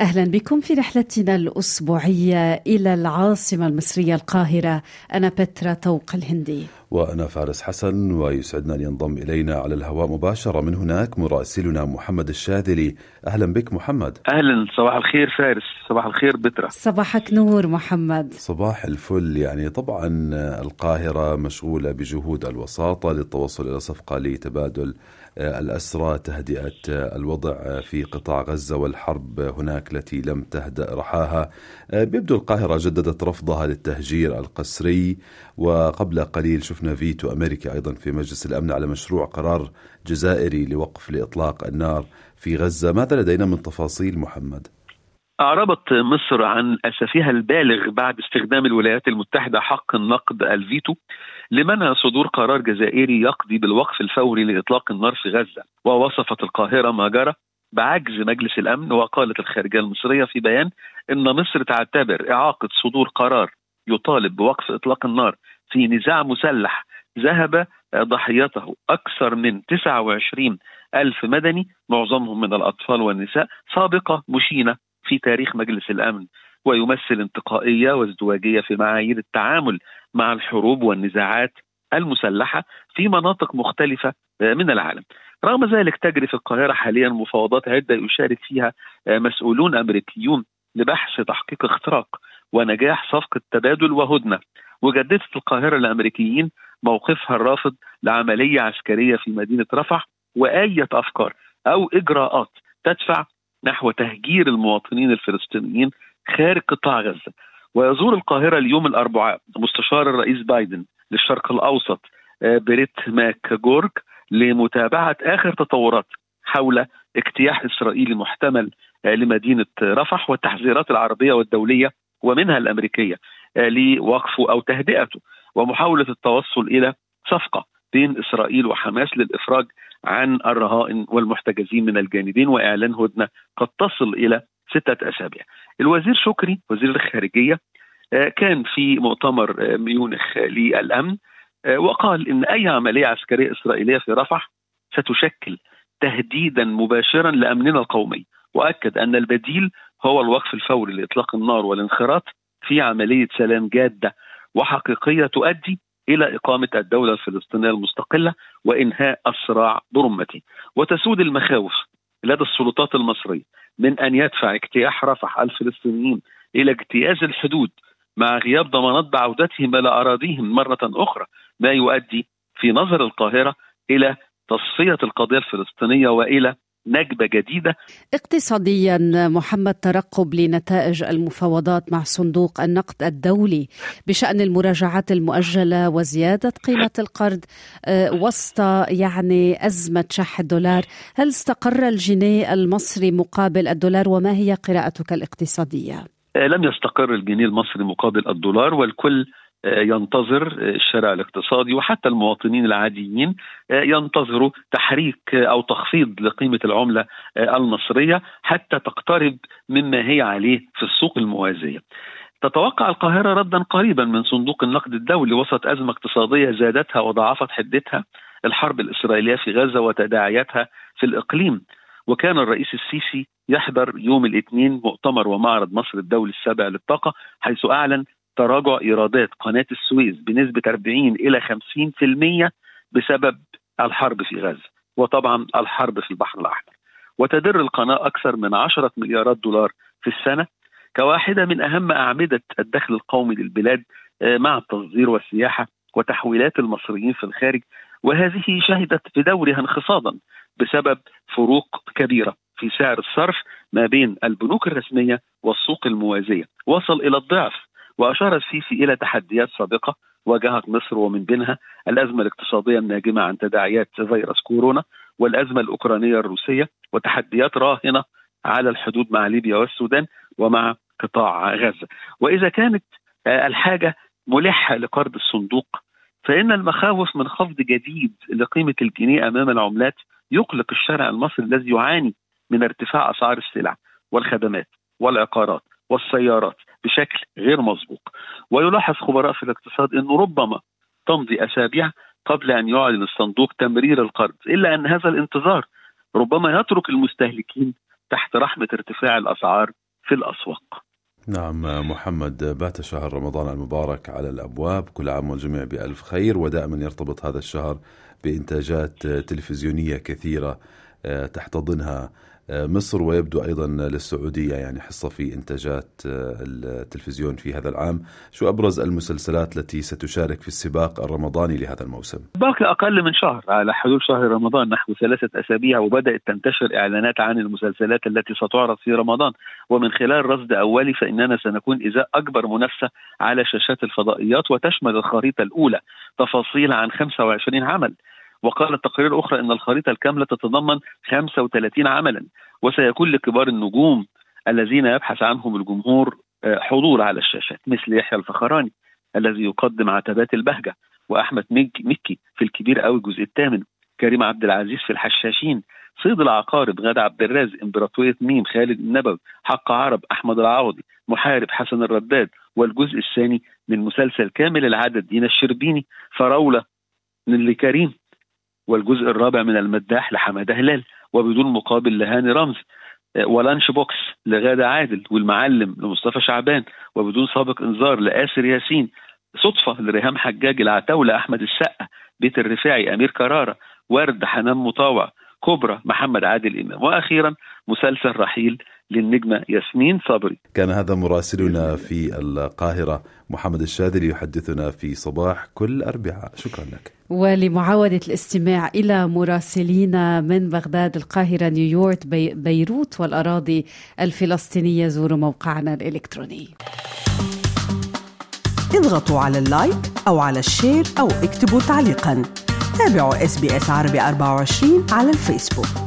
أهلا بكم في رحلتنا الأسبوعية إلى العاصمة المصرية القاهرة أنا بترا طوق الهندي. وأنا فارس حسن ويسعدنا أن ينضم إلينا على الهواء مباشرة. من هناك مراسلنا محمد الشاذلي. أهلا بك محمد. أهلا. صباح الخير فارس. صباح الخير بترا صباحك نور محمد. صباح الفل. يعني طبعا القاهرة مشغولة بجهود الوساطة للتوصل إلى صفقة لتبادل الأسرى تهدئة الوضع في قطاع غزة والحرب هناك التي لم تهدأ رحاها. بيبدو القاهرة جددت رفضها للتهجير القسري وقبل قليل شفنا فيتو أمريكا أيضا في مجلس الأمن على مشروع قرار جزائري لوقف لإطلاق النار في غزة ماذا لدينا من تفاصيل محمد؟ أعربت مصر عن أسفها البالغ بعد استخدام الولايات المتحدة حق النقد الفيتو لمنع صدور قرار جزائري يقضي بالوقف الفوري لإطلاق النار في غزة ووصفت القاهرة ما جرى بعجز مجلس الأمن وقالت الخارجية المصرية في بيان أن مصر تعتبر إعاقة صدور قرار يطالب بوقف إطلاق النار في نزاع مسلح ذهب ضحيته أكثر من 29 ألف مدني معظمهم من الأطفال والنساء سابقة مشينة في تاريخ مجلس الأمن ويمثل انتقائية وازدواجية في معايير التعامل مع الحروب والنزاعات المسلحة في مناطق مختلفة من العالم. رغم ذلك تجري في القاهرة حاليا مفاوضات عدة يشارك فيها مسؤولون أمريكيون لبحث تحقيق اختراق ونجاح صفقة تبادل وهدنة. وجددت القاهرة الأمريكيين موقفها الرافض لعملية عسكرية في مدينة رفح وآية أفكار أو إجراءات تدفع نحو تهجير المواطنين الفلسطينيين خارج قطاع غزة. ويزور القاهرة اليوم الأربعاء مستشار الرئيس بايدن للشرق الأوسط بريت ماك جورج لمتابعة آخر تطورات حول اجتياح إسرائيلي محتمل لمدينة رفح والتحذيرات العربية والدولية ومنها الأمريكية لوقفه أو تهدئته. ومحاولة التوصل إلى صفقة بين إسرائيل وحماس للإفراج عن الرهائن والمحتجزين من الجانبين وإعلان هدنة قد تصل إلى ستة أسابيع. الوزير شكري وزير الخارجية كان في مؤتمر ميونخ للأمن وقال إن أي عملية عسكرية إسرائيلية في رفح ستشكل تهديدا مباشرا لأمننا القومي. وأكد أن البديل هو الوقف الفوري لإطلاق النار والانخراط في عملية سلام جادة وحقيقية تؤدي إلى إقامة الدولة الفلسطينية المستقلة وإنهاء الصراع برمته وتسود المخاوف لدى السلطات المصرية من أن يدفع اجتياح رفح الفلسطينيين إلى اجتياز الحدود مع غياب ضمانات بعودتهم إلى أراضيهم مرة أخرى ما يؤدي في نظر القاهرة إلى تصفية القضية الفلسطينية وإلى نكبة جديدة اقتصاديا محمد ترقب لنتائج المفاوضات مع صندوق النقد الدولي بشأن المراجعات المؤجلة وزيادة قيمة القرض وسط يعني أزمة شح الدولار هل استقر الجنيه المصري مقابل الدولار وما هي قراءتك الاقتصادية؟ لم يستقر الجنيه المصري مقابل الدولار والكل ينتظر الشارع الاقتصادي وحتى المواطنين العاديين ينتظروا تحريك أو تخفيض لقيمة العملة المصرية حتى تقترب مما هي عليه في السوق الموازية. تتوقع القاهرة ردا قريبا من صندوق النقد الدولي وسط أزمة اقتصادية زادتها وضاعفت حدتها الحرب الإسرائيلية في غزة وتداعياتها في الإقليم وكان الرئيس السيسي يحضر يوم الاثنين مؤتمر ومعرض مصر الدولي السابع للطاقة حيث أعلن تراجع إيرادات قناة السويس بنسبة 40 إلى 50% بسبب الحرب في غزة وطبعا الحرب في البحر الأحمر. وتدر القناة أكثر من 10 مليارات دولار في السنة كواحدة من أهم أعمدة الدخل القومي للبلاد مع التصدير والسياحة وتحويلات المصريين في الخارج. وهذه شهدت في دورها انخفاضا بسبب فروق كبيرة في سعر الصرف ما بين البنوك الرسمية والسوق الموازية. وصل إلى الضعف وأشار السيسي إلى تحديات سابقة واجهت مصر ومن بينها الأزمة الاقتصادية الناجمة عن تداعيات فيروس كورونا والأزمة الأوكرانية الروسية وتحديات راهنة على الحدود مع ليبيا والسودان ومع قطاع غزة. وإذا كانت الحاجة ملحة لقرض الصندوق فإن المخاوف من خفض جديد لقيمة الجنيه أمام العملات يقلق الشارع المصري الذي يعاني من ارتفاع أسعار السلع والخدمات والعقارات والسيارات بشكل غير مسبوق. ويلاحظ خبراء في الاقتصاد إنه ربما تمضي أسابيع قبل أن يعلن الصندوق تمرير القرض إلا أن هذا الانتظار ربما يترك المستهلكين تحت رحمة ارتفاع الأسعار في الأسواق. نعم محمد بات شهر رمضان المبارك على الأبواب. كل عام والجميع بألف خير ودائما يرتبط هذا الشهر بإنتاجات تلفزيونية كثيرة آه، تحتضنها مصر ويبدو أيضا للسعودية يعني حصة في إنتاجات آه، التلفزيون في هذا العام، شو أبرز المسلسلات التي ستشارك في السباق الرمضاني لهذا الموسم؟ باقي أقل من شهر على حدود شهر رمضان نحو ثلاثة أسابيع وبدأت تنتشر إعلانات عن المسلسلات التي ستعرض في رمضان. ومن خلال رصد أولي فإننا سنكون ازاء أكبر منافسة على شاشات الفضائيات وتشمل الخريطة الأولى. تفاصيل عن 25 عمل. وقالت تقارير أخرى أن الخريطة الكاملة تتضمن 35 عملا وسيكون لكبار النجوم الذين يبحث عنهم الجمهور آه، حضور على الشاشات مثل يحيى الفخراني الذي يقدم عتبات البهجة وأحمد مكي في الكبير قوي الجزء الثامن كريم عبد العزيز في الحشاشين صيد العقارب غادة عبد الرازق إمبراطورية ميم خالد النبوي حق عرب أحمد العوضي محارب حسن الرداد والجزء الثاني من مسلسل كامل العدد دينا الشربيني فراولة لكريم. والجزء الرابع من المداح لحمادة هلال وبدون مقابل لهاني رمز آه، ولانش بوكس لغادة عادل والمعلم لمصطفى شعبان وبدون سابق إنذار لآسر ياسين صدفة لريهام حجاج العتاولة أحمد السقا بيت الرفاعي أمير كرارة ورد حنان مطاوع كبرى محمد عادل إمام وأخيرا مسلسل رحيل للنجمة ياسمين صبري كان هذا مراسلنا في القاهرة. محمد الشاذلي يحدثنا في صباح كل أربعاء. شكرا لك. ولمعاودة الاستماع إلى مراسلينا من بغداد القاهرة نيويورك بيروت والأراضي الفلسطينية. زوروا موقعنا الإلكتروني. اضغطوا على ال like أو على ال share أو اكتبوا تعليقا. تابعوا إس بي إس عربي 24 على الفيسبوك.